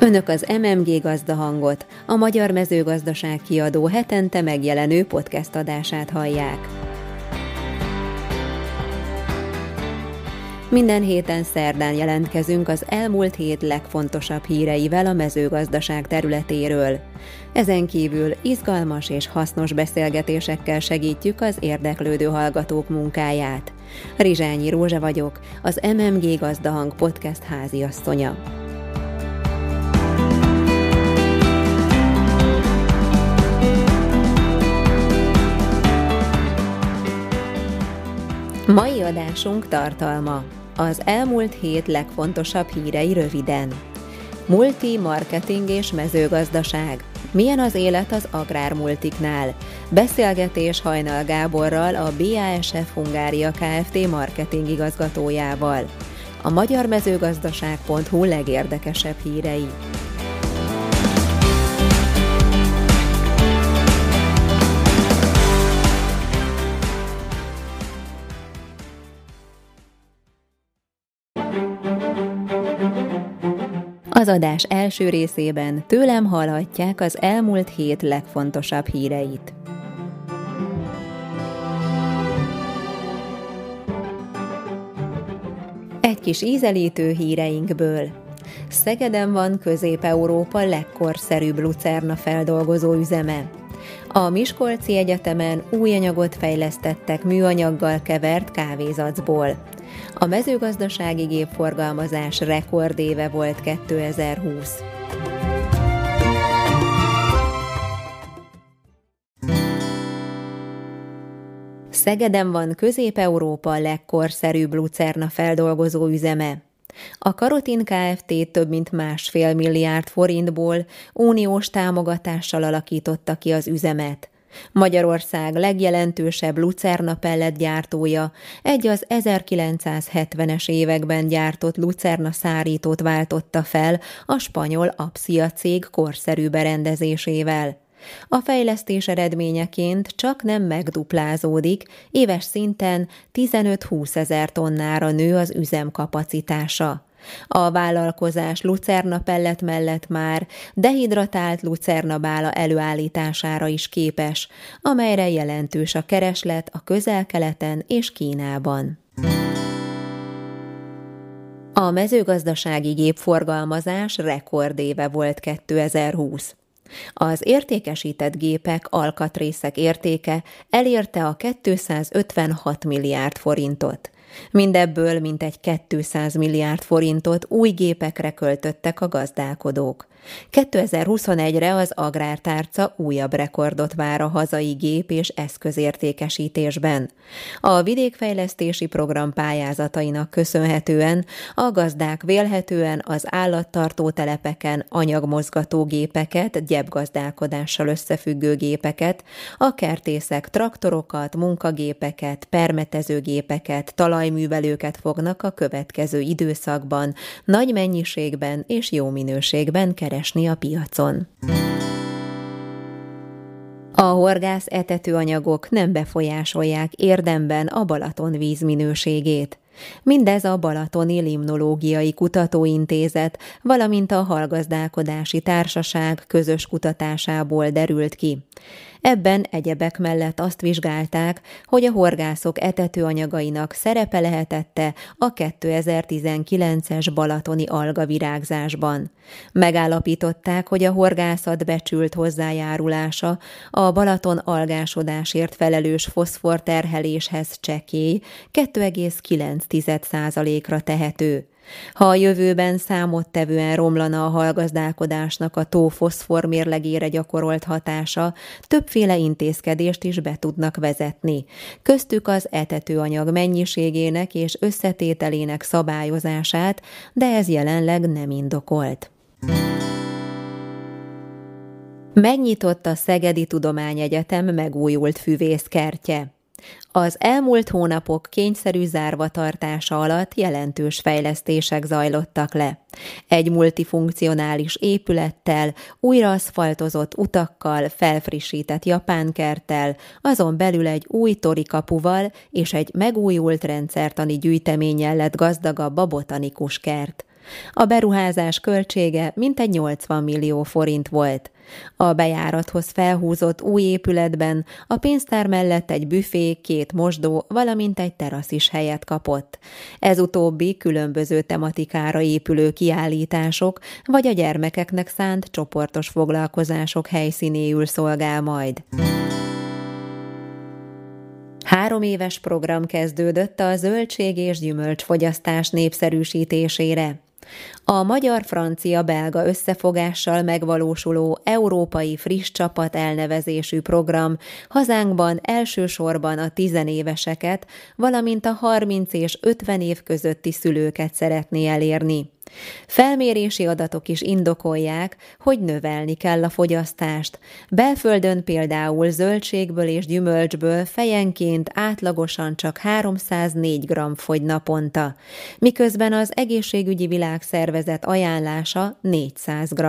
Önök az MMG gazdahangot, a Magyar Mezőgazdaság kiadó hetente megjelenő podcast adását hallják. Minden héten szerdán jelentkezünk az elmúlt hét legfontosabb híreivel a mezőgazdaság területéről. Ezen kívül izgalmas és hasznos beszélgetésekkel segítjük az érdeklődő hallgatók munkáját. Rizsányi Rózsa vagyok, az MMG Gazdahang podcast háziasszonya. Mai adásunk tartalma. Az elmúlt hét legfontosabb hírei röviden. Multi, marketing és mezőgazdaság. Milyen az élet az agrármultiknál? Beszélgetés Hajnal Gáborral, a BASF Hungária Kft. marketing igazgatójával. A magyar mezőgazdaság.hu legérdekesebb hírei. Az adás első részében tőlem hallhatják az elmúlt hét legfontosabb híreit. Egy kis ízelítő híreinkből. Szegeden van Közép-Európa legkorszerűbb lucerna feldolgozó üzeme. A Miskolci Egyetemen új anyagot fejlesztettek műanyaggal kevert kávézacból. A mezőgazdasági gépforgalmazás rekordéve volt 2020. Szegeden van Közép-Európa legkorszerűbb lucerna feldolgozó üzeme. A Karotin Kft. több mint másfél milliárd forintból uniós támogatással alakította ki az üzemet – Magyarország legjelentősebb lucerna pellet gyártója egy az 1970-es években gyártott lucerna szárítót váltotta fel a spanyol Apsia cég korszerű berendezésével. A fejlesztés eredményeként csak nem megduplázódik, éves szinten 15-20 ezer tonnára nő az üzem kapacitása. A vállalkozás lucerna pellet mellett már dehidratált lucerna bála előállítására is képes, amelyre jelentős a kereslet a közel-keleten és Kínában. A mezőgazdasági gépforgalmazás rekordéve volt 2020. Az értékesített gépek alkatrészek értéke elérte a 256 milliárd forintot. Mindebből mintegy 200 milliárd forintot új gépekre költöttek a gazdálkodók. 2021-re az agrártárca újabb rekordot vár a hazai gép és eszközértékesítésben. A vidékfejlesztési program pályázatainak köszönhetően a gazdák vélhetően az állattartó telepeken anyagmozgató gépeket, gyepgazdálkodással összefüggő gépeket, a kertészek traktorokat, munkagépeket, permetezőgépeket, talajművelőket fognak a következő időszakban nagy mennyiségben és jó minőségben keresni keresni a piacon. A horgász etetőanyagok nem befolyásolják érdemben a Balaton víz minőségét. Mindez a Balatoni Limnológiai Kutatóintézet, valamint a Halgazdálkodási Társaság közös kutatásából derült ki. Ebben egyebek mellett azt vizsgálták, hogy a horgászok etetőanyagainak szerepe lehetette a 2019-es balatoni algavirágzásban. Megállapították, hogy a horgászat becsült hozzájárulása a Balaton algásodásért felelős foszforterheléshez csekély 2,9%-ra tehető. Ha a jövőben számottevően romlana a hallgazdálkodásnak a tó foszfor mérlegére gyakorolt hatása, többféle intézkedést is be tudnak vezetni. Köztük az etetőanyag mennyiségének és összetételének szabályozását, de ez jelenleg nem indokolt. Megnyitott a Szegedi Tudományegyetem megújult füvészkertje. Az elmúlt hónapok kényszerű zárvatartása alatt jelentős fejlesztések zajlottak le. Egy multifunkcionális épülettel, újra aszfaltozott utakkal, felfrissített japánkerttel, azon belül egy új torikapuval és egy megújult rendszertani gyűjteménnyel lett gazdagabb a botanikus kert. A beruházás költsége mintegy 80 millió forint volt. A bejárathoz felhúzott új épületben a pénztár mellett egy büfé, két mosdó, valamint egy terasz is helyet kapott. Ez utóbbi különböző tematikára épülő kiállítások vagy a gyermekeknek szánt csoportos foglalkozások helyszínéül szolgál majd. Három éves program kezdődött a zöldség és gyümölcsfogyasztás népszerűsítésére. A magyar-francia-belga összefogással megvalósuló Európai Friss Csapat elnevezésű program hazánkban elsősorban a tizenéveseket, valamint a 30 és 50 év közötti szülőket szeretné elérni. Felmérési adatok is indokolják, hogy növelni kell a fogyasztást. Belföldön például zöldségből és gyümölcsből fejenként átlagosan csak 304 g fogy naponta, miközben az egészségügyi világszervezet ajánlása 400 g.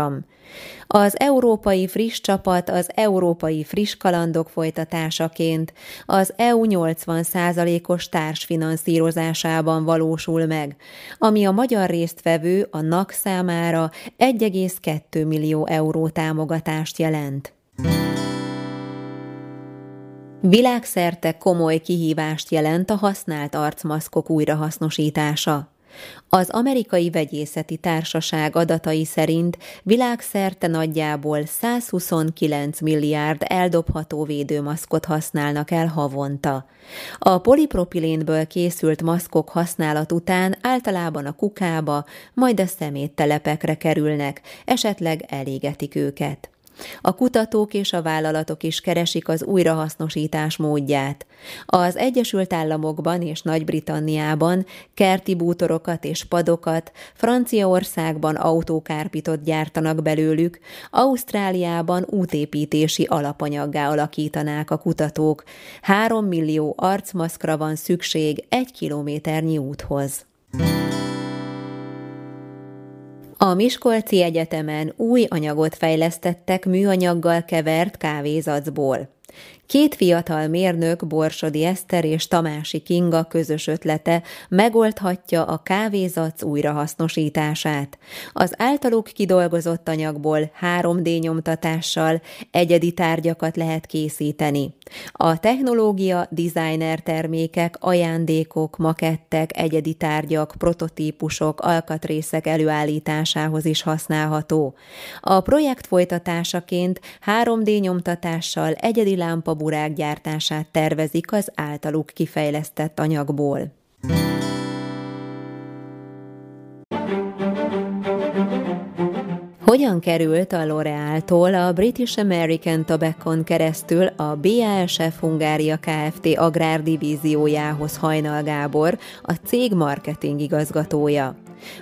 Az Európai Friss Csapat az Európai Friss Kalandok folytatásaként az EU 80%-os társfinanszírozásában valósul meg, ami a magyar résztvevő a NAK számára 1,2 millió euró támogatást jelent. Világszerte komoly kihívást jelent a használt arcmaszkok újrahasznosítása. Az amerikai vegyészeti társaság adatai szerint világszerte nagyjából 129 milliárd eldobható védőmaszkot használnak el havonta. A polipropilénből készült maszkok használat után általában a kukába, majd a szeméttelepekre kerülnek, esetleg elégetik őket. A kutatók és a vállalatok is keresik az újrahasznosítás módját. Az Egyesült Államokban és Nagy-Britanniában kerti bútorokat és padokat, Franciaországban autókárpitot gyártanak belőlük, Ausztráliában útépítési alapanyaggá alakítanák a kutatók. Három millió arcmaszkra van szükség egy kilométernyi úthoz. A Miskolci Egyetemen új anyagot fejlesztettek műanyaggal kevert kávézacból. Két fiatal mérnök, Borsodi Eszter és Tamási Kinga közös ötlete megoldhatja a kávézac újrahasznosítását. Az általuk kidolgozott anyagból 3D nyomtatással egyedi tárgyakat lehet készíteni. A technológia designer termékek, ajándékok, makettek, egyedi tárgyak, prototípusok, alkatrészek előállításához is használható. A projekt folytatásaként 3D nyomtatással egyedi lámpa burák gyártását tervezik az általuk kifejlesztett anyagból. Hogyan került a L'Oreal-tól a British American Tobacco-n keresztül a BASF Hungária Kft. agrárdivíziójához Hajnal Gábor, a cég marketing igazgatója?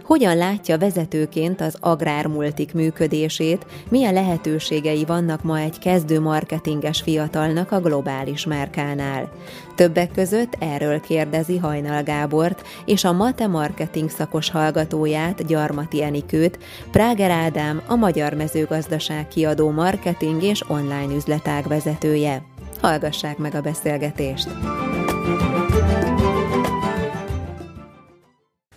Hogyan látja vezetőként az agrármultik működését, milyen lehetőségei vannak ma egy kezdő marketinges fiatalnak a globális márkánál. Többek között erről kérdezi Hajnal Gábort és a Mate Marketing szakos hallgatóját, Gyarmati Enikőt, Práger Ádám, a Magyar Mezőgazdaság kiadó marketing és online üzletág vezetője. Hallgassák meg a beszélgetést!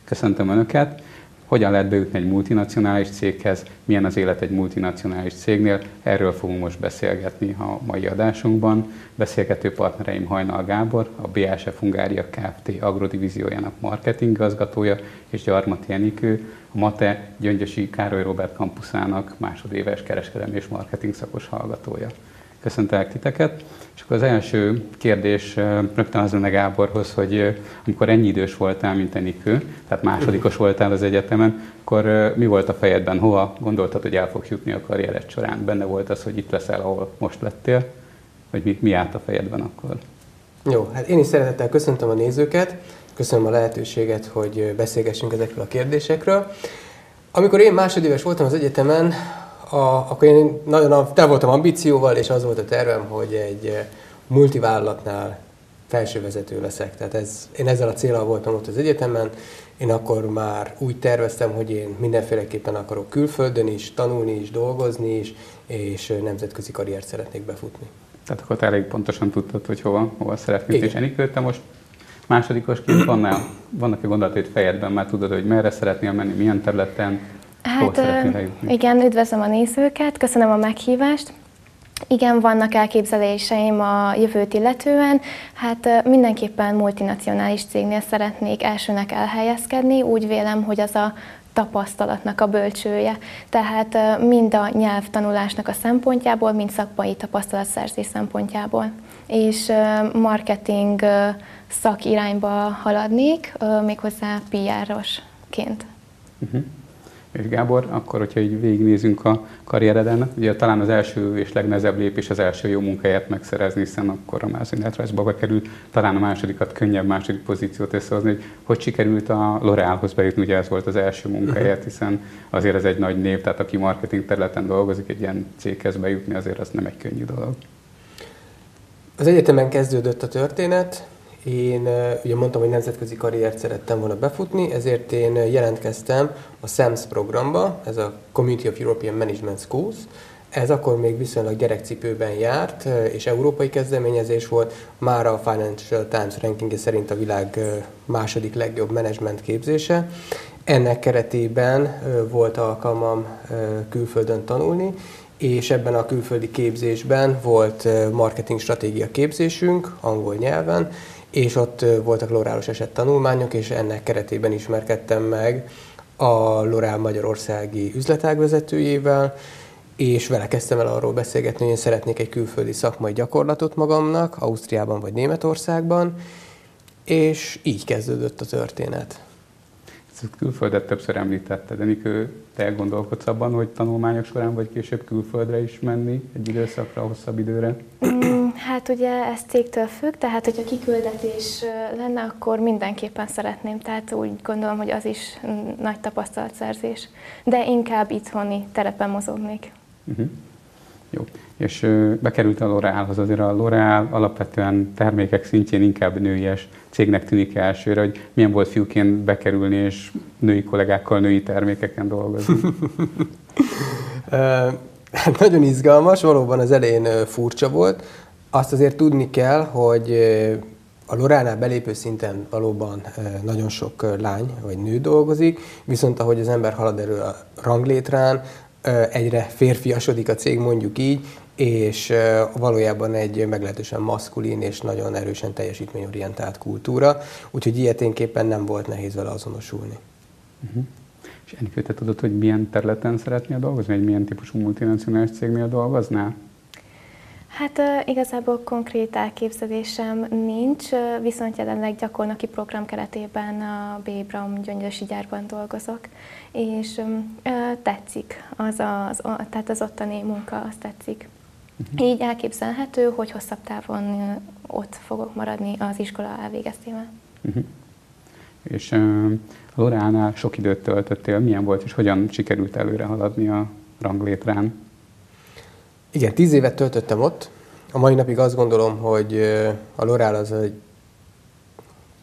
Köszöntöm Önöket! Hogyan lehet bejutni egy multinacionális céghez, milyen az élet egy multinacionális cégnél, erről fogunk most beszélgetni a mai adásunkban. Beszélgető partnereim Hajnal Gábor, a BASF Hungária Kft. agrodivíziójának marketing igazgatója, és Gyarmati Enikő, a MATE Gyöngyösi Károly Robert kampuszának másodéves kereskedelmi és marketing szakos hallgatója. Köszöntelek titeket! És akkor az első kérdés rögtön az lenne Gáborhoz, hogy amikor ennyi idős voltál, mint Enikő, tehát másodikos voltál az egyetemen, akkor mi volt a fejedben, hova gondoltad, hogy el fog jutni a karriered során? Benne volt az, hogy itt leszel, ahol most lettél? Vagy mi, mi állt a fejedben akkor? Jó, hát én is szeretettel köszöntöm a nézőket, köszönöm a lehetőséget, hogy beszélgessünk ezekről a kérdésekről. Amikor én másodéves voltam az egyetemen, a, akkor én nagyon te voltam ambícióval, és az volt a tervem, hogy egy eh, multivállalatnál felsővezető leszek. Tehát ez, én ezzel a célral voltam ott az egyetemen, én akkor már úgy terveztem, hogy én mindenféleképpen akarok külföldön is, tanulni is, dolgozni is, és eh, nemzetközi karriert szeretnék befutni. Tehát akkor te elég pontosan tudtad, hogy hova, hova szeretnél, és Enikő, te most. Másodikosként vannak, vannak-e gondolatait fejedben, már tudod, hogy merre szeretnél menni, milyen területen, Hát igen, üdvözlöm a nézőket, köszönöm a meghívást. Igen, vannak elképzeléseim a jövőt illetően. Hát mindenképpen multinacionális cégnél szeretnék elsőnek elhelyezkedni. Úgy vélem, hogy az a tapasztalatnak a bölcsője. Tehát mind a nyelvtanulásnak a szempontjából, mind szakmai tapasztalatszerzés szempontjából. És marketing szakirányba haladnék, méghozzá PR-osként. Uh-huh. És Gábor, akkor, hogyha így végignézünk a karriereden, ugye talán az első és legnehezebb lépés az első jó munkáját megszerezni, hiszen akkor a második bekerült, talán a másodikat könnyebb második pozíciót összehozni, hogy hogy sikerült a L'Orealhoz bejutni, ugye ez volt az első munkáját, hiszen azért ez egy nagy név, tehát aki marketing területen dolgozik, egy ilyen céghez bejutni, azért az nem egy könnyű dolog. Az egyetemen kezdődött a történet, én ugye mondtam, hogy nemzetközi karriert szerettem volna befutni, ezért én jelentkeztem a SAMS programba, ez a Community of European Management Schools. Ez akkor még viszonylag gyerekcipőben járt, és európai kezdeményezés volt. Már a Financial Times rankingje szerint a világ második legjobb menedzsment képzése. Ennek keretében volt alkalmam külföldön tanulni, és ebben a külföldi képzésben volt marketing stratégia képzésünk angol nyelven, és ott voltak lorálos eset tanulmányok, és ennek keretében ismerkedtem meg a Lorál Magyarországi üzletág vezetőjével, és vele kezdtem el arról beszélgetni, hogy én szeretnék egy külföldi szakmai gyakorlatot magamnak, Ausztriában vagy Németországban, és így kezdődött a történet. Ezt külföldet többször említetted, Enikő, te elgondolkodsz abban, hogy tanulmányok során vagy később külföldre is menni egy időszakra, hosszabb időre? Mm, hát ugye ez cégtől függ, tehát hogyha kiküldetés lenne, akkor mindenképpen szeretném, tehát úgy gondolom, hogy az is nagy tapasztalatszerzés. De inkább itthoni terepen mozognék. Uh-huh. Jó. És bekerült a L'Orealhoz, azért a L'Oreal alapvetően termékek szintjén inkább nőies cégnek tűnik elsőre, hogy milyen volt fiúként bekerülni és női kollégákkal női termékeken dolgozni. Hát nagyon izgalmas, valóban az elején furcsa volt. Azt azért tudni kell, hogy a Loránál belépő szinten valóban nagyon sok lány vagy nő dolgozik, viszont ahogy az ember halad elő a ranglétrán, egyre férfiasodik a cég, mondjuk így, és valójában egy meglehetősen maszkulin és nagyon erősen teljesítményorientált kultúra, úgyhogy ilyeténképpen nem volt nehéz vele azonosulni. Uh-huh. És Enikő, te tudod, hogy milyen területen szeretnél dolgozni, vagy milyen típusú multinacionális cégnél dolgoznál? Hát uh, igazából konkrét elképzelésem nincs, uh, viszont jelenleg gyakornoki program keretében a B. Braun gyöngyösi gyárban dolgozok, és um, uh, tetszik, az, az, az, tehát az ottani munka, az tetszik. Uh-huh. Így elképzelhető, hogy hosszabb távon ott fogok maradni az iskola elvégeztével. Uh-huh. És uh, Loránál sok időt töltöttél, milyen volt, és hogyan sikerült előre haladni a ranglétrán? Igen, tíz évet töltöttem ott. A mai napig azt gondolom, hogy a Lorál az egy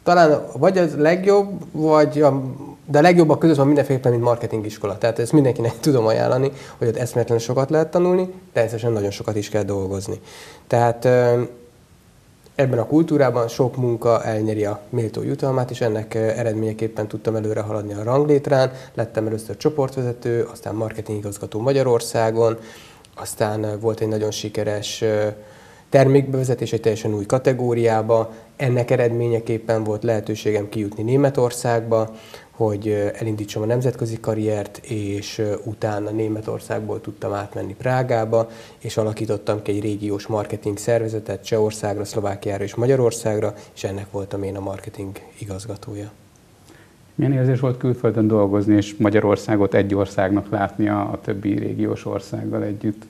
talán vagy az legjobb, vagy a, de a legjobbak között van mindenféleképpen, mint marketingiskola. Tehát ezt mindenkinek tudom ajánlani, hogy ott eszméletlenül sokat lehet tanulni, természetesen nagyon sokat is kell dolgozni. Tehát ebben a kultúrában sok munka elnyeri a méltó jutalmát, és ennek eredményeképpen tudtam előre haladni a ranglétrán. Lettem először csoportvezető, aztán marketingigazgató Magyarországon, aztán volt egy nagyon sikeres termékbevezetés egy teljesen új kategóriába. Ennek eredményeképpen volt lehetőségem kijutni Németországba, hogy elindítsam a nemzetközi karriert, és utána Németországból tudtam átmenni Prágába, és alakítottam ki egy régiós marketing szervezetet Csehországra, Szlovákiára és Magyarországra, és ennek voltam én a marketing igazgatója. Milyen érzés volt külföldön dolgozni, és Magyarországot egy országnak látni a, többi régiós országgal együtt?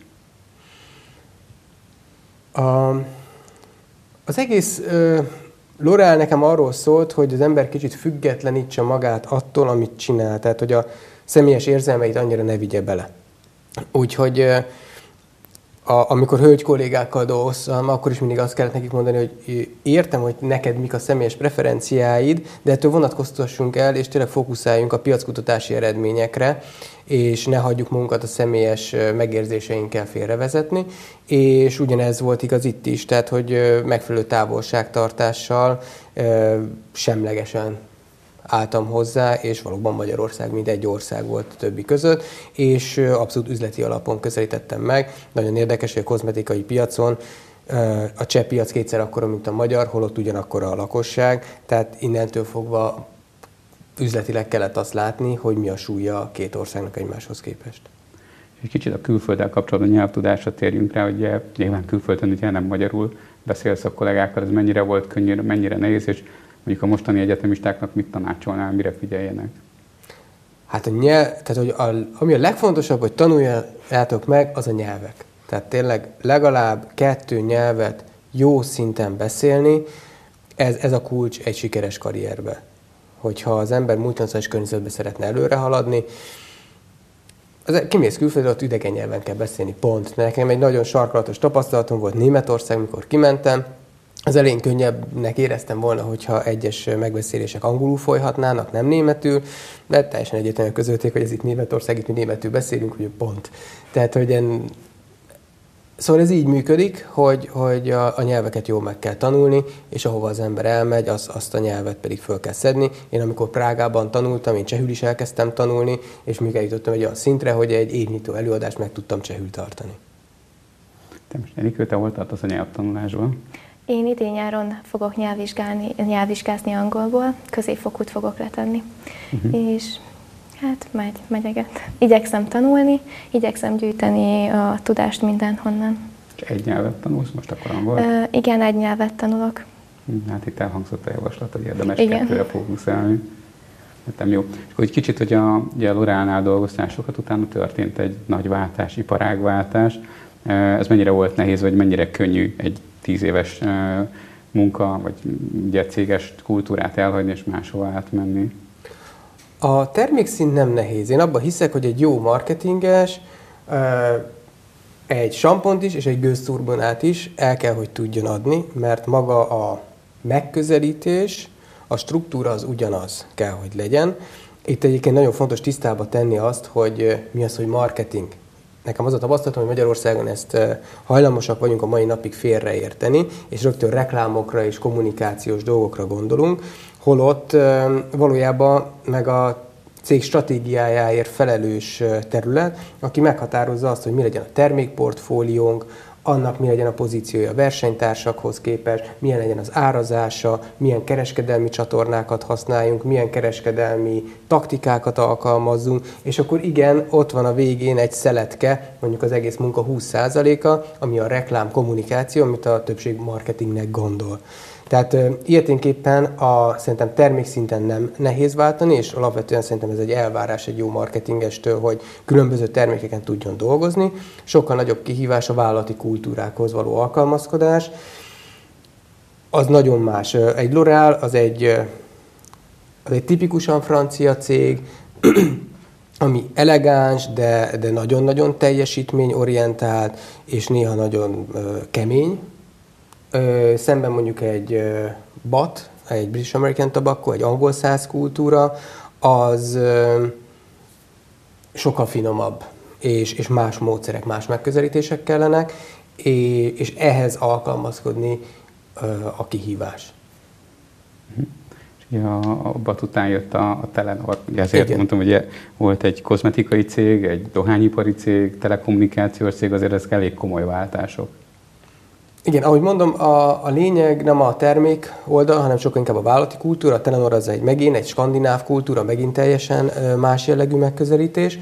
A, az egész ö, L'Oreal nekem arról szólt, hogy az ember kicsit függetlenítse magát attól, amit csinál. Tehát, hogy a személyes érzelmeit annyira ne vigye bele. Úgyhogy a, amikor hölgy kollégákkal dolgoztam, akkor is mindig azt kellett nekik mondani, hogy értem, hogy neked mik a személyes preferenciáid, de ettől vonatkoztassunk el, és tényleg fókuszáljunk a piackutatási eredményekre, és ne hagyjuk magunkat a személyes megérzéseinkkel félrevezetni. És ugyanez volt igaz itt is, tehát hogy megfelelő távolságtartással semlegesen álltam hozzá, és valóban Magyarország mind egy ország volt a többi között, és abszolút üzleti alapon közelítettem meg. Nagyon érdekes, hogy a kozmetikai piacon a cseh piac kétszer akkora, mint a magyar, holott ugyanakkor a lakosság, tehát innentől fogva üzletileg kellett azt látni, hogy mi a súlya a két országnak egymáshoz képest. Egy kicsit a külfölddel kapcsolatban nyelvtudásra térjünk rá, hogy nyilván külföldön ugye nem magyarul beszélsz a kollégákkal, ez mennyire volt könnyű, mennyire nehéz, és mondjuk a mostani egyetemistáknak mit tanácsolnál, mire figyeljenek? Hát a nyelv, tehát hogy a, ami a legfontosabb, hogy tanuljátok meg, az a nyelvek. Tehát tényleg legalább kettő nyelvet jó szinten beszélni, ez, ez a kulcs egy sikeres karrierbe. Hogyha az ember multinacionális környezetbe szeretne előre haladni, az, kimész külföldre, ott idegen nyelven kell beszélni, pont. Nekem egy nagyon sarkalatos tapasztalatom volt Németország, mikor kimentem, az elején könnyebbnek éreztem volna, hogyha egyes megbeszélések angolul folyhatnának, nem németül, de teljesen egyetlen közölték, hogy ez itt Németország, itt mi németül beszélünk, hogy pont. Tehát, hogy en... Szóval ez így működik, hogy, hogy a, a nyelveket jól meg kell tanulni, és ahova az ember elmegy, az, azt a nyelvet pedig föl kell szedni. Én amikor Prágában tanultam, én csehül is elkezdtem tanulni, és még eljutottam egy olyan szintre, hogy egy évnyitó előadást meg tudtam csehül tartani. Te most Enikő, te hol tartasz a nyelvtanulásban? Én idén nyáron fogok nyelvvizsgálni, nyelvvizsgázni angolból, középfokút fogok letenni. Uh-huh. És hát megy, megyeget. Igyekszem tanulni, igyekszem gyűjteni a tudást mindenhonnan. Egy nyelvet tanulsz most akkor angol? Uh, igen, egy nyelvet tanulok. Hm, hát itt elhangzott a javaslat, hogy érdemes igen. kettőre fókuszálni. Hát jó. És akkor egy kicsit, hogy a, ugye a Loránál dolgoztál sokat, utána történt egy nagy váltás, iparágváltás. Ez mennyire volt nehéz, vagy mennyire könnyű egy tíz éves munka, vagy ugye céges kultúrát elhagyni és máshova átmenni? A termékszint nem nehéz. Én abban hiszek, hogy egy jó marketinges egy sampont is és egy gőzturbonát is el kell, hogy tudjon adni, mert maga a megközelítés, a struktúra az ugyanaz kell, hogy legyen. Itt egyébként nagyon fontos tisztába tenni azt, hogy mi az, hogy marketing nekem az a tapasztalatom, hogy Magyarországon ezt hajlamosak vagyunk a mai napig félreérteni, és rögtön reklámokra és kommunikációs dolgokra gondolunk, holott valójában meg a cég stratégiájáért felelős terület, aki meghatározza azt, hogy mi legyen a termékportfóliónk, annak mi legyen a pozíciója a versenytársakhoz képest, milyen legyen az árazása, milyen kereskedelmi csatornákat használjunk, milyen kereskedelmi taktikákat alkalmazzunk, és akkor igen, ott van a végén egy szeletke, mondjuk az egész munka 20%-a, ami a reklám kommunikáció, amit a többség marketingnek gondol. Tehát ilyeténképpen a, szerintem termékszinten nem nehéz váltani, és alapvetően szerintem ez egy elvárás egy jó marketingestől, hogy különböző termékeken tudjon dolgozni. Sokkal nagyobb kihívás a vállalati kultúrákhoz való alkalmazkodás. Az nagyon más. Egy L'Oreal az egy, az egy tipikusan francia cég, ami elegáns, de, de nagyon-nagyon teljesítményorientált, és néha nagyon kemény, Ö, szemben mondjuk egy ö, BAT, egy British American Tobacco, egy angol száz kultúra, az ö, sokkal finomabb, és, és más módszerek, más megközelítések kellenek, és, és ehhez alkalmazkodni ö, a kihívás. Ja, a BAT után jött a, a Telenor. Ugye ezért Igen. mondtam, hogy volt egy kozmetikai cég, egy dohányipari cég, telekommunikációs cég, azért ezek elég komoly váltások. Igen, ahogy mondom, a, a lényeg nem a termék oldal, hanem sokkal inkább a vállalati kultúra. A Telenor az egy megint egy skandináv kultúra, megint teljesen más jellegű megközelítés.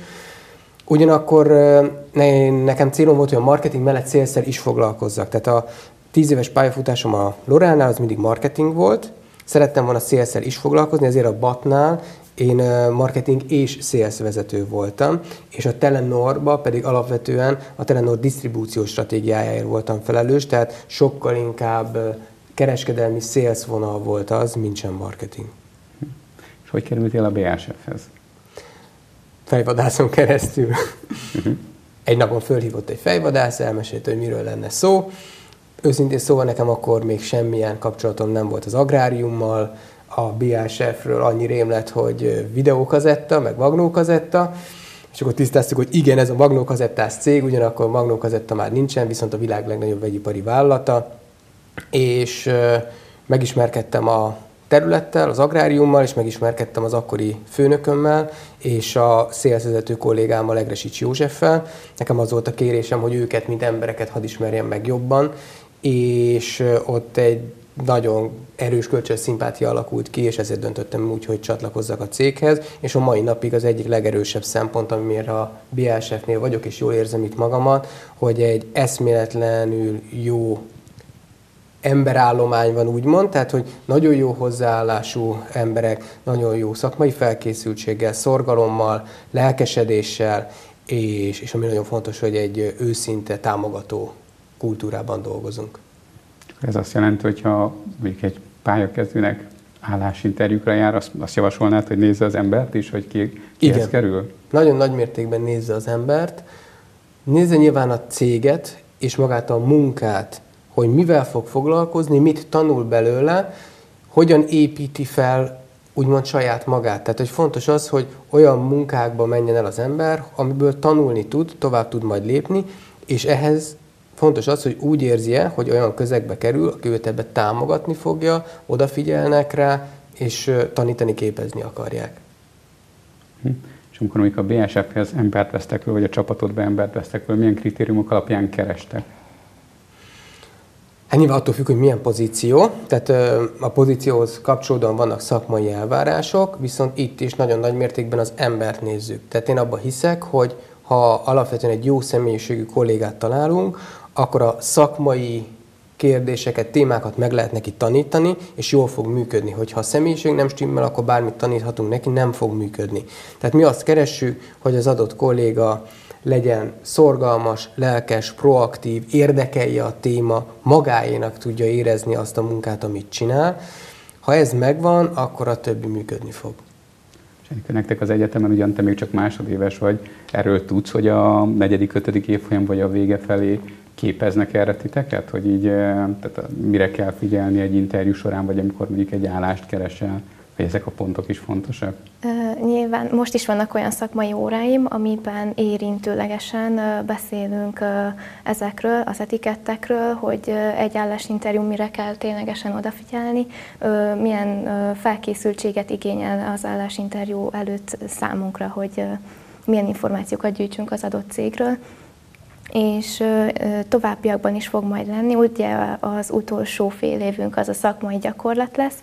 Ugyanakkor ne, nekem célom volt, hogy a marketing mellett szélszer is foglalkozzak. Tehát a tíz éves pályafutásom a Loránál az mindig marketing volt, Szerettem volna szélszer is foglalkozni, ezért a Batnál én marketing és sales vezető voltam, és a Telenorba pedig alapvetően a Telenor disztribúciós stratégiájáért voltam felelős, tehát sokkal inkább kereskedelmi sales vonal volt az, mint sem marketing. És hogy kerültél a BASF-hez? Fejvadászon keresztül. Uh-huh. egy napon fölhívott egy fejvadász, elmesélte, hogy miről lenne szó. Őszintén szóval nekem akkor még semmilyen kapcsolatom nem volt az agráriummal, a BASF-ről annyi rém lett, hogy videókazetta, meg magnókazetta, és akkor tisztáztuk, hogy igen, ez a magnókazettás cég, ugyanakkor magnókazetta már nincsen, viszont a világ legnagyobb vegyipari vállalata, és megismerkedtem a területtel, az agráriummal, és megismerkedtem az akkori főnökömmel, és a szélszezető kollégámmal, Egresics Józseffel. Nekem az volt a kérésem, hogy őket, mint embereket hadd ismerjem meg jobban, és ott egy nagyon erős kölcsön szimpátia alakult ki, és ezért döntöttem úgy, hogy csatlakozzak a céghez, és a mai napig az egyik legerősebb szempont, amiért a BLSF-nél vagyok, és jól érzem itt magamat, hogy egy eszméletlenül jó emberállomány van, úgymond, tehát, hogy nagyon jó hozzáállású emberek, nagyon jó szakmai felkészültséggel, szorgalommal, lelkesedéssel, és, és ami nagyon fontos, hogy egy őszinte, támogató kultúrában dolgozunk. Ez azt jelenti, hogyha mondjuk egy pályakezdőnek állásinterjúkra jár, azt, azt javasolnád, hogy nézze az embert is, hogy ki, Igen. kerül? Nagyon nagy mértékben nézze az embert. Nézze nyilván a céget és magát a munkát, hogy mivel fog foglalkozni, mit tanul belőle, hogyan építi fel úgymond saját magát. Tehát, hogy fontos az, hogy olyan munkákba menjen el az ember, amiből tanulni tud, tovább tud majd lépni, és ehhez fontos az, hogy úgy érzi -e, hogy olyan közegbe kerül, aki őt ebbe támogatni fogja, odafigyelnek rá, és tanítani, képezni akarják. Hm. És amikor amikor a BSF-hez embert vesztek vagy a csapatodba embert vesztek milyen kritériumok alapján kerestek? Hát nyilván attól függ, hogy milyen pozíció, tehát a pozícióhoz kapcsolódóan vannak szakmai elvárások, viszont itt is nagyon nagy mértékben az embert nézzük. Tehát én abban hiszek, hogy ha alapvetően egy jó személyiségű kollégát találunk, akkor a szakmai kérdéseket, témákat meg lehet neki tanítani, és jól fog működni. Hogyha a személyiség nem stimmel, akkor bármit taníthatunk neki, nem fog működni. Tehát mi azt keressük, hogy az adott kolléga legyen szorgalmas, lelkes, proaktív, érdekelje a téma, magáénak tudja érezni azt a munkát, amit csinál. Ha ez megvan, akkor a többi működni fog. És nektek az egyetemen ugyan te még csak másodéves vagy, erről tudsz, hogy a negyedik, ötödik évfolyam vagy a vége felé képeznek erre titeket, hogy így eh, tehát mire kell figyelni egy interjú során, vagy amikor mondjuk egy állást keresel? hogy ezek a pontok is fontosak? Nyilván most is vannak olyan szakmai óráim, amiben érintőlegesen beszélünk ezekről, az etikettekről, hogy egy állásinterjú mire kell ténylegesen odafigyelni, milyen felkészültséget igényel az állásinterjú előtt számunkra, hogy milyen információkat gyűjtsünk az adott cégről és továbbiakban is fog majd lenni. Ugye az utolsó fél évünk az a szakmai gyakorlat lesz,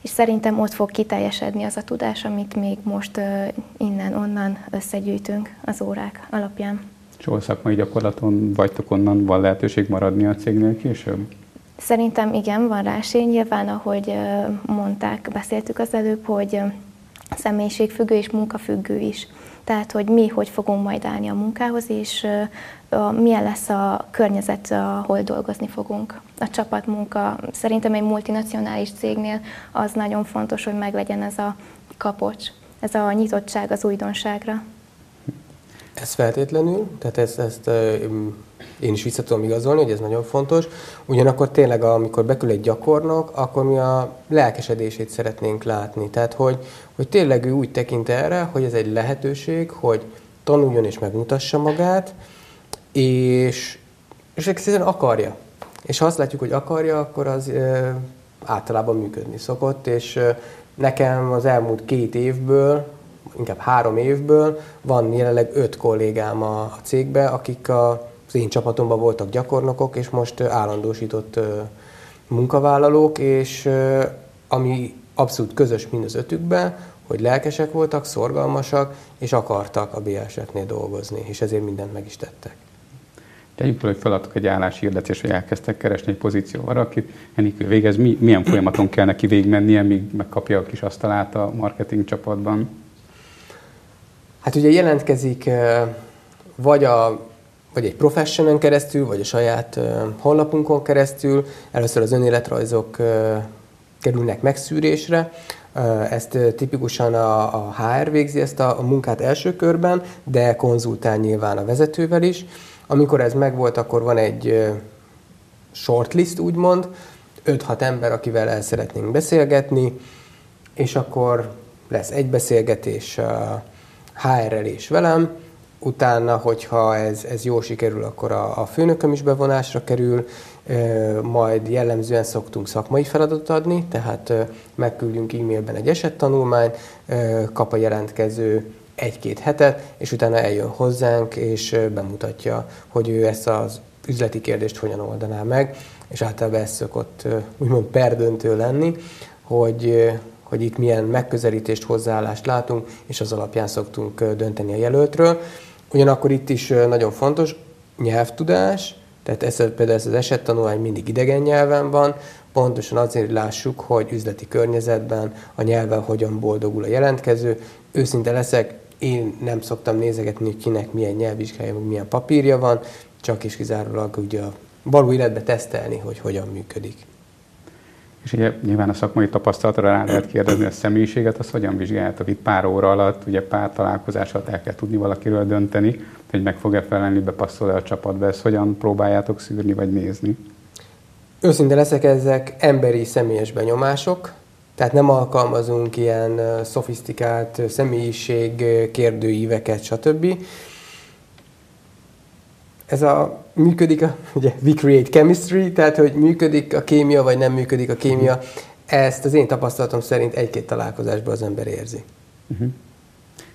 és szerintem ott fog kiteljesedni az a tudás, amit még most innen-onnan összegyűjtünk az órák alapján. És hol szakmai gyakorlaton vagytok onnan, van lehetőség maradni a cégnél később? Szerintem igen, van rá esély. Nyilván, ahogy mondták, beszéltük az előbb, hogy személyiségfüggő és munkafüggő is. Tehát, hogy mi hogy fogunk majd állni a munkához, és milyen lesz a környezet, ahol dolgozni fogunk. A csapatmunka szerintem egy multinacionális cégnél az nagyon fontos, hogy meglegyen ez a kapocs, ez a nyitottság az újdonságra. Ez feltétlenül, tehát ezt, ezt én is vissza tudom igazolni, hogy ez nagyon fontos. Ugyanakkor tényleg, amikor bekül egy gyakornok, akkor mi a lelkesedését szeretnénk látni. Tehát, hogy, hogy tényleg ő úgy tekint erre, hogy ez egy lehetőség, hogy tanuljon és megmutassa magát, és, és egyszerűen akarja. És ha azt látjuk, hogy akarja, akkor az e, általában működni szokott, és e, nekem az elmúlt két évből, inkább három évből van jelenleg öt kollégám a, a cégbe, akik a, az én csapatomban voltak gyakornokok, és most állandósított munkavállalók, és ami abszolút közös mind az ötükben, hogy lelkesek voltak, szorgalmasak, és akartak a BSF-nél dolgozni, és ezért mindent meg is tettek. Tegyük fel, hogy feladtok egy álláshirdetést, hogy elkezdtek keresni egy pozíció akit Enikő végez, mi, milyen folyamaton kell neki végigmennie, míg megkapja a kis asztalát a marketing csapatban? Hát ugye jelentkezik vagy, a, vagy egy professionen keresztül, vagy a saját honlapunkon keresztül. Először az önéletrajzok kerülnek megszűrésre, Ezt tipikusan a, HR végzi ezt a, a munkát első körben, de konzultál nyilván a vezetővel is. Amikor ez megvolt, akkor van egy shortlist, úgymond, 5-6 ember, akivel el szeretnénk beszélgetni, és akkor lesz egy beszélgetés HR-rel és velem, utána, hogyha ez, ez jól sikerül, akkor a, a főnököm is bevonásra kerül, majd jellemzően szoktunk szakmai feladatot adni, tehát megküldjünk e-mailben egy esettanulmányt, kap a jelentkező egy-két hetet, és utána eljön hozzánk, és bemutatja, hogy ő ezt az üzleti kérdést hogyan oldaná meg, és általában ez szokott úgymond perdöntő lenni, hogy, hogy itt milyen megközelítést, hozzáállást látunk, és az alapján szoktunk dönteni a jelöltről. Ugyanakkor itt is nagyon fontos nyelvtudás, tehát ez, például ez az esettanulmány mindig idegen nyelven van, pontosan azért lássuk, hogy üzleti környezetben a nyelven hogyan boldogul a jelentkező. Őszinte leszek, én nem szoktam nézegetni, hogy kinek milyen nyelvvizsgája, milyen papírja van, csak és kizárólag ugye a való életbe tesztelni, hogy hogyan működik. És ugye nyilván a szakmai tapasztalatra rá lehet kérdezni a személyiséget, azt hogyan vizsgáljátok itt pár óra alatt, ugye pár találkozás alatt el kell tudni valakiről dönteni, hogy meg fog-e felelni, bepasszol-e a csapatba, ezt hogyan próbáljátok szűrni vagy nézni? Őszinte leszek, ezek emberi személyes benyomások, tehát nem alkalmazunk ilyen szofisztikált személyiség kérdőíveket, stb. Ez a működik a, ugye, we create chemistry, tehát hogy működik a kémia, vagy nem működik a kémia, ezt az én tapasztalatom szerint egy-két találkozásban az ember érzi. Uh-huh.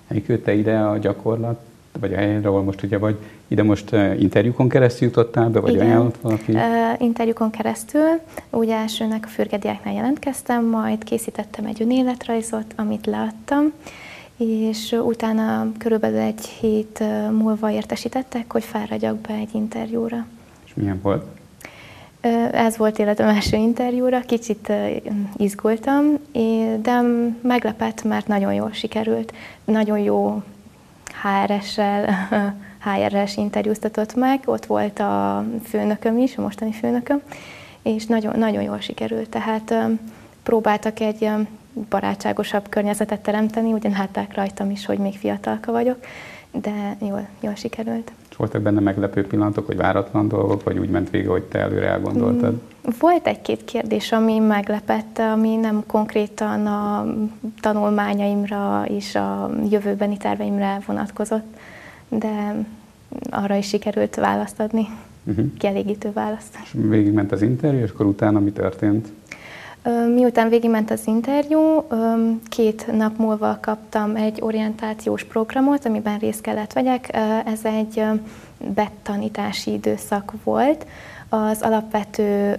Elküldte ide a gyakorlat, vagy a helyre, ahol most ugye vagy, ide most uh, interjúkon keresztül jutottál be, vagy Igen. ajánlott valaki? Uh, interjúkon keresztül, úgy elsőnek a fürgediáknál jelentkeztem, majd készítettem egy önéletrajzot, amit leadtam, és utána körülbelül egy hét múlva értesítettek, hogy fáradjak be egy interjúra. És milyen volt? Ez volt életem első interjúra, kicsit izgultam, de meglepett, mert nagyon jól sikerült. Nagyon jó HRS-sel, HR-es interjúztatott meg, ott volt a főnököm is, a mostani főnököm, és nagyon, nagyon jól sikerült. Tehát próbáltak egy barátságosabb környezetet teremteni, ugyan látták rajtam is, hogy még fiatalka vagyok, de jól, jól sikerült. Voltak benne meglepő pillanatok, hogy váratlan dolgok, vagy úgy ment végig, hogy te előre elgondoltad? Mm, volt egy-két kérdés, ami meglepett, ami nem konkrétan a tanulmányaimra és a jövőbeni terveimre vonatkozott, de arra is sikerült választ adni, uh-huh. kielégítő választ. És végigment az interjú, és akkor utána mi történt? Miután végigment az interjú, két nap múlva kaptam egy orientációs programot, amiben részt kellett vegyek. Ez egy betanítási időszak volt. Az alapvető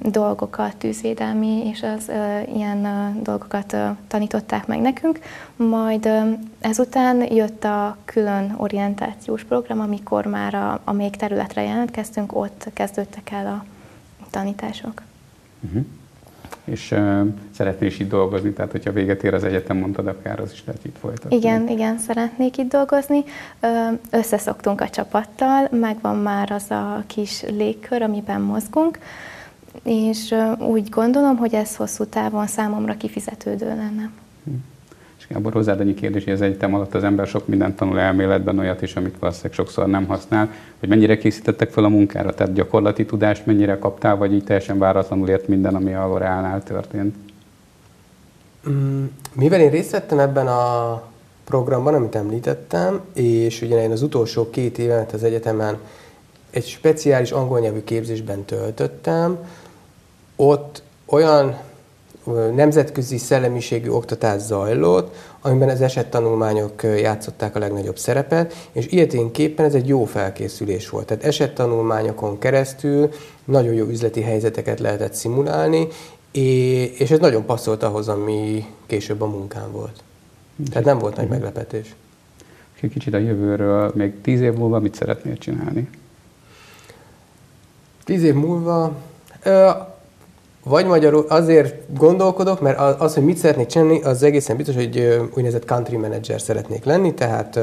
dolgokat, tűzvédelmi és az ilyen dolgokat tanították meg nekünk. Majd ezután jött a külön orientációs program, amikor már a, a még területre jelentkeztünk, ott kezdődtek el a tanítások. Uh-huh és uh, szeretnél is itt dolgozni, tehát hogyha véget ér az egyetem, mondtad, akár az is lehet itt folytatni. Igen, igen, szeretnék itt dolgozni. Összeszoktunk a csapattal, megvan már az a kis légkör, amiben mozgunk, és úgy gondolom, hogy ez hosszú távon számomra kifizetődő lenne. Hm. Gábor, hozzád annyi kérdés, hogy az egyetem alatt az ember sok mindent tanul elméletben, olyat is, amit valószínűleg sokszor nem használ, hogy mennyire készítettek fel a munkára, tehát gyakorlati tudást mennyire kaptál, vagy így teljesen váratlanul ért minden, ami a L'Orealnál történt? Mm, mivel én részt vettem ebben a programban, amit említettem, és ugye én az utolsó két évet az egyetemen egy speciális angol nyelvű képzésben töltöttem, ott olyan nemzetközi szellemiségű oktatás zajlott, amiben az esettanulmányok játszották a legnagyobb szerepet, és ilyeténképpen ez egy jó felkészülés volt. Tehát esettanulmányokon keresztül nagyon jó üzleti helyzeteket lehetett szimulálni, és ez nagyon passzolt ahhoz, ami később a munkám volt. Tehát nem volt nagy meglepetés. Kicsit a jövőről, még tíz év múlva mit szeretnél csinálni? Tíz év múlva vagy magyarul azért gondolkodok, mert az, hogy mit szeretnék csinálni, az egészen biztos, hogy úgynevezett country manager szeretnék lenni, tehát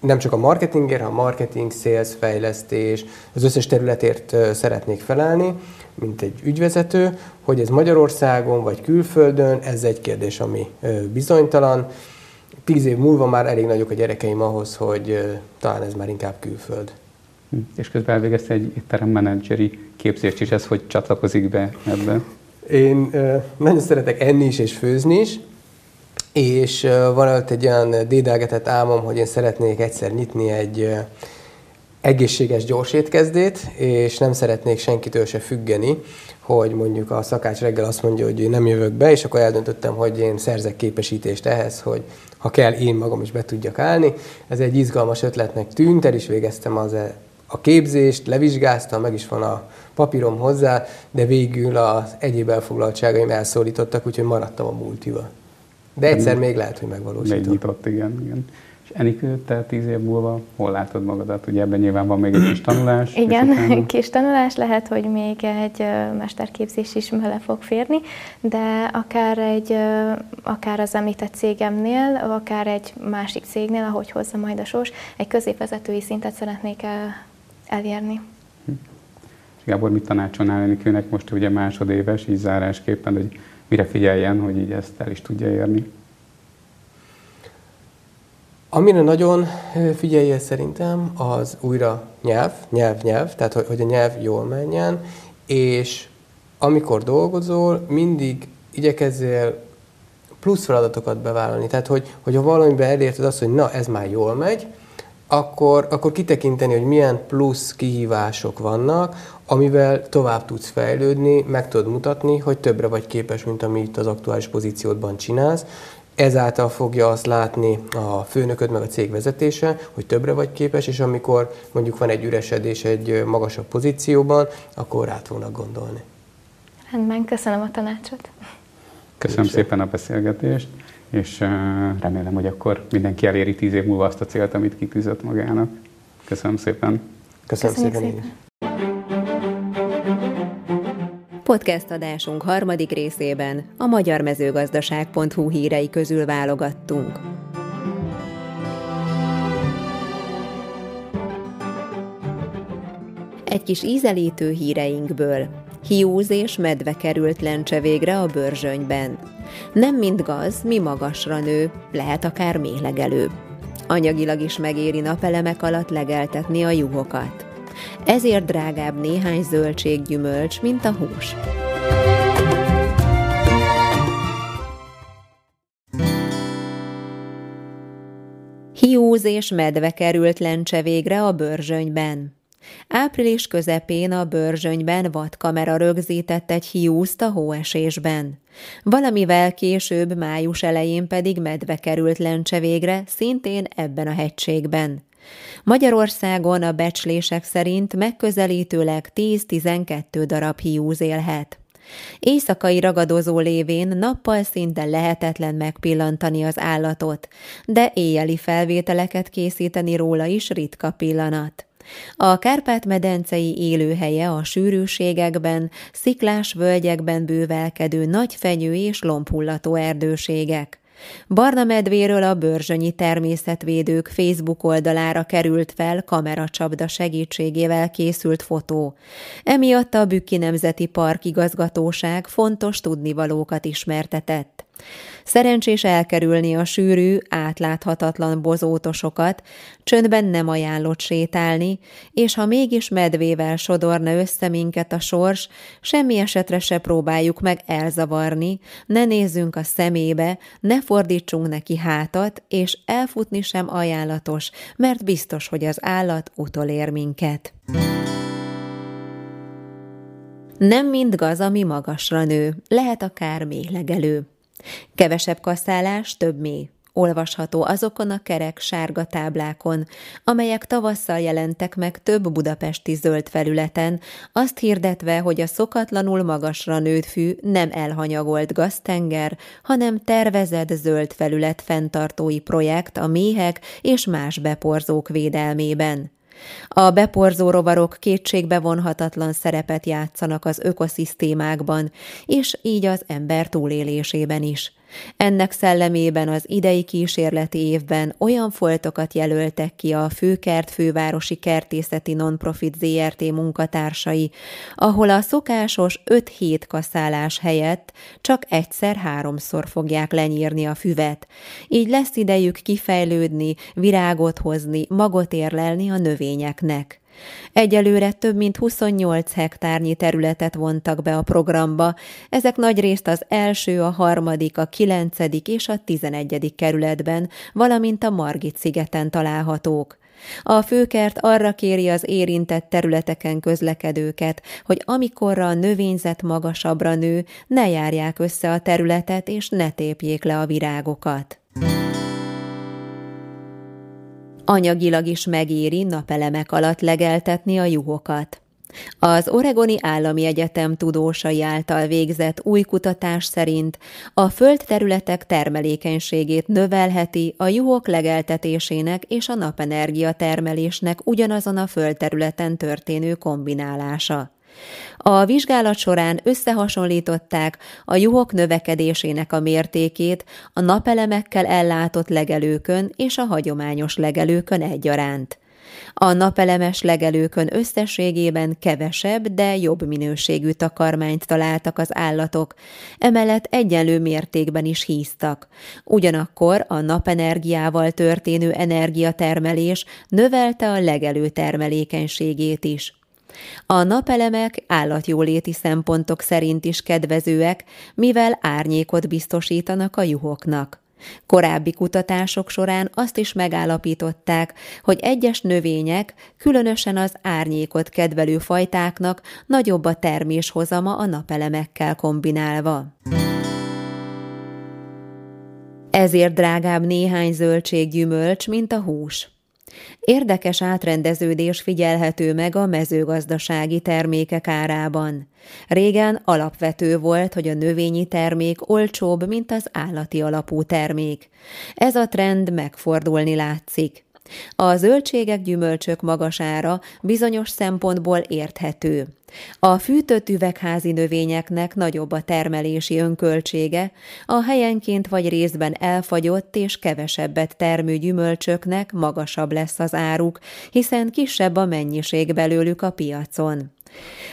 nem csak a marketingért, hanem a marketing, sales, fejlesztés, az összes területért szeretnék felelni, mint egy ügyvezető, hogy ez Magyarországon vagy külföldön, ez egy kérdés, ami bizonytalan. Tíz év múlva már elég nagyok a gyerekeim ahhoz, hogy talán ez már inkább külföld. Hm. És közben elvégezte egy étteremmenedzseri képzést is, ez hogy csatlakozik be ebbe? Én nagyon szeretek enni is és főzni is, és van ott egy olyan dédelgetett álmom, hogy én szeretnék egyszer nyitni egy egészséges gyors étkezdét, és nem szeretnék senkitől se függeni, hogy mondjuk a szakács reggel azt mondja, hogy én nem jövök be, és akkor eldöntöttem, hogy én szerzek képesítést ehhez, hogy ha kell, én magam is be tudjak állni. Ez egy izgalmas ötletnek tűnt, el is végeztem az e- a képzést, levizsgáztam, meg is van a papírom hozzá, de végül az egyéb elfoglaltságaim elszólítottak, úgyhogy maradtam a multival. De egyszer még lehet, hogy megvalósítom. Megnyitott, igen, igen. És Enikő, te tíz év múlva hol látod magadat? Ugye ebben nyilván van még egy kis tanulás. Igen, utána... kis tanulás, lehet, hogy még egy mesterképzés is bele fog férni, de akár, egy, akár az említett cégemnél, akár egy másik cégnél, ahogy hozza majd a sors, egy középvezetői szintet szeretnék el, elérni. Hm. Gábor, mit tanácsolnál Enikőnek most ugye másodéves, így zárásképpen, hogy mire figyeljen, hogy így ezt el is tudja érni? Amire nagyon figyelje szerintem, az újra nyelv, nyelv, nyelv, tehát hogy a nyelv jól menjen, és amikor dolgozol, mindig igyekezzél plusz feladatokat bevállalni. Tehát, hogy, hogy ha valamiben elérted azt, hogy na, ez már jól megy, akkor, akkor kitekinteni, hogy milyen plusz kihívások vannak, amivel tovább tudsz fejlődni, meg tudod mutatni, hogy többre vagy képes, mint amit az aktuális pozíciódban csinálsz. Ezáltal fogja azt látni a főnököd meg a cég vezetése, hogy többre vagy képes, és amikor mondjuk van egy üresedés egy magasabb pozícióban, akkor rá fognak gondolni. Rendben, köszönöm a tanácsot. Köszönöm szépen a beszélgetést és remélem, hogy akkor mindenki eléri tíz év múlva azt a célt, amit kitűzött magának. Köszönöm szépen. Köszönöm, Köszönöm szépen, szépen. Podcast adásunk harmadik részében a magyarmezőgazdaság.hu hírei közül válogattunk. Egy kis ízelítő híreinkből. Hiúz és medve került lencse végre a bőrzsönyben. Nem mind gaz, mi magasra nő, lehet akár méhlegelő. Anyagilag is megéri napelemek alatt legeltetni a juhokat. Ezért drágább néhány zöldséggyümölcs, mint a hús. Hiúz és medve került lencse végre a bőrzsönyben. Április közepén a bőrzsönyben vadkamera rögzített egy hiúzt a hóesésben. Valamivel később, május elején pedig medve került lencse végre, szintén ebben a hegységben. Magyarországon a becslések szerint megközelítőleg 10-12 darab hiúz élhet. Éjszakai ragadozó lévén nappal szinte lehetetlen megpillantani az állatot, de éjjeli felvételeket készíteni róla is ritka pillanat. A Kárpát-medencei élőhelye a sűrűségekben, sziklás völgyekben bővelkedő nagyfenyő és lombhullató erdőségek. Barna medvéről a Börzsönyi Természetvédők Facebook oldalára került fel kameracsapda segítségével készült fotó. Emiatt a Bükki Nemzeti Park igazgatóság fontos tudnivalókat ismertetett. Szerencsés elkerülni a sűrű, átláthatatlan bozótosokat, csöndben nem ajánlott sétálni, és ha mégis medvével sodorna össze minket a sors, semmi esetre se próbáljuk meg elzavarni, ne nézzünk a szemébe, ne fordítsunk neki hátat, és elfutni sem ajánlatos, mert biztos, hogy az állat utolér minket. Nem mind gaz, ami magasra nő, lehet akár méhlegelő. Kevesebb kaszálás, több mély. Olvasható azokon a kerek sárga táblákon, amelyek tavasszal jelentek meg több budapesti zöld felületen, azt hirdetve, hogy a szokatlanul magasra nőtt fű nem elhanyagolt gaztenger, hanem tervezett zöld felület fenntartói projekt a méhek és más beporzók védelmében. A beporzó rovarok kétségbe vonhatatlan szerepet játszanak az ökoszisztémákban, és így az ember túlélésében is. Ennek szellemében az idei kísérleti évben olyan foltokat jelöltek ki a Főkert Fővárosi Kertészeti Nonprofit ZRT munkatársai, ahol a szokásos 5 hét kaszálás helyett csak egyszer-háromszor fogják lenyírni a füvet. Így lesz idejük kifejlődni, virágot hozni, magot érlelni a növényeknek. Egyelőre több mint 28 hektárnyi területet vontak be a programba, ezek nagyrészt az első, a harmadik, a kilencedik és a tizenegyedik kerületben, valamint a Margit szigeten találhatók. A főkert arra kéri az érintett területeken közlekedőket, hogy amikorra a növényzet magasabbra nő, ne járják össze a területet és ne tépjék le a virágokat. Anyagilag is megéri napelemek alatt legeltetni a juhokat. Az Oregoni Állami Egyetem tudósai által végzett új kutatás szerint a földterületek termelékenységét növelheti a juhok legeltetésének és a napenergia termelésnek ugyanazon a földterületen történő kombinálása. A vizsgálat során összehasonlították a juhok növekedésének a mértékét a napelemekkel ellátott legelőkön és a hagyományos legelőkön egyaránt. A napelemes legelőkön összességében kevesebb, de jobb minőségű takarmányt találtak az állatok, emellett egyenlő mértékben is híztak. Ugyanakkor a napenergiával történő energiatermelés növelte a legelő termelékenységét is. A napelemek állatjóléti szempontok szerint is kedvezőek, mivel árnyékot biztosítanak a juhoknak. Korábbi kutatások során azt is megállapították, hogy egyes növények, különösen az árnyékot kedvelő fajtáknak nagyobb a terméshozama a napelemekkel kombinálva. Ezért drágább néhány zöldséggyümölcs, mint a hús. Érdekes átrendeződés figyelhető meg a mezőgazdasági termékek árában. Régen alapvető volt, hogy a növényi termék olcsóbb, mint az állati alapú termék. Ez a trend megfordulni látszik. A zöldségek gyümölcsök magasára bizonyos szempontból érthető. A fűtött üvegházi növényeknek nagyobb a termelési önköltsége, a helyenként vagy részben elfagyott és kevesebbet termő gyümölcsöknek magasabb lesz az áruk, hiszen kisebb a mennyiség belőlük a piacon.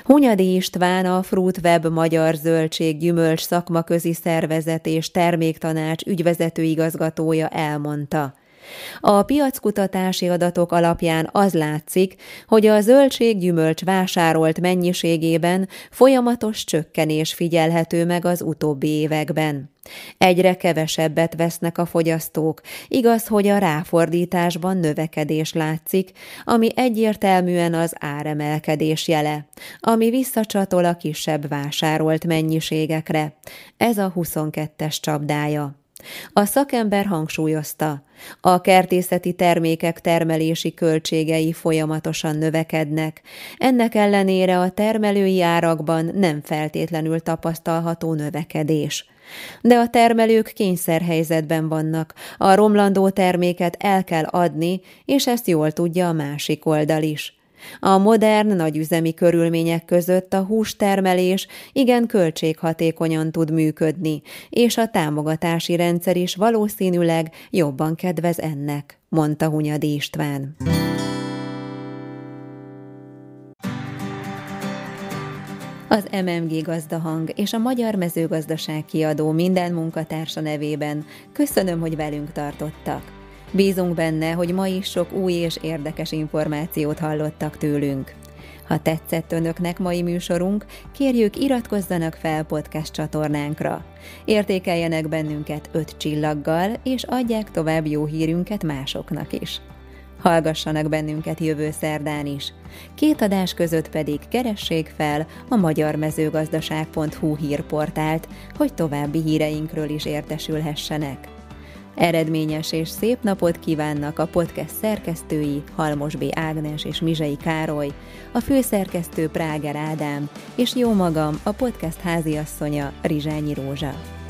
Hunyadi István a Fruitweb Magyar Zöldség Gyümölcs Szakmaközi Szervezet és Terméktanács ügyvezető igazgatója elmondta – a piackutatási adatok alapján az látszik, hogy a zöldséggyümölcs vásárolt mennyiségében folyamatos csökkenés figyelhető meg az utóbbi években. Egyre kevesebbet vesznek a fogyasztók, igaz, hogy a ráfordításban növekedés látszik, ami egyértelműen az áremelkedés jele, ami visszacsatol a kisebb vásárolt mennyiségekre. Ez a 22-es csapdája. A szakember hangsúlyozta, a kertészeti termékek termelési költségei folyamatosan növekednek, ennek ellenére a termelői árakban nem feltétlenül tapasztalható növekedés. De a termelők kényszerhelyzetben vannak, a romlandó terméket el kell adni, és ezt jól tudja a másik oldal is. A modern, nagyüzemi körülmények között a hústermelés igen költséghatékonyan tud működni, és a támogatási rendszer is valószínűleg jobban kedvez ennek, mondta Hunyadi István. Az MMG Gazdahang és a Magyar Mezőgazdaság kiadó minden munkatársa nevében köszönöm, hogy velünk tartottak. Bízunk benne, hogy ma is sok új és érdekes információt hallottak tőlünk. Ha tetszett önöknek mai műsorunk, kérjük iratkozzanak fel podcast csatornánkra. Értékeljenek bennünket öt csillaggal, és adják tovább jó hírünket másoknak is. Hallgassanak bennünket jövő szerdán is. Két adás között pedig keressék fel a magyarmezőgazdaság.hu hírportált, hogy további híreinkről is értesülhessenek. Eredményes és szép napot kívánnak a podcast szerkesztői Halmos B. Ágnes és Mizsai Károly, a főszerkesztő Práger Ádám, és jó magam, a podcast háziasszonya Rizsányi Rózsa.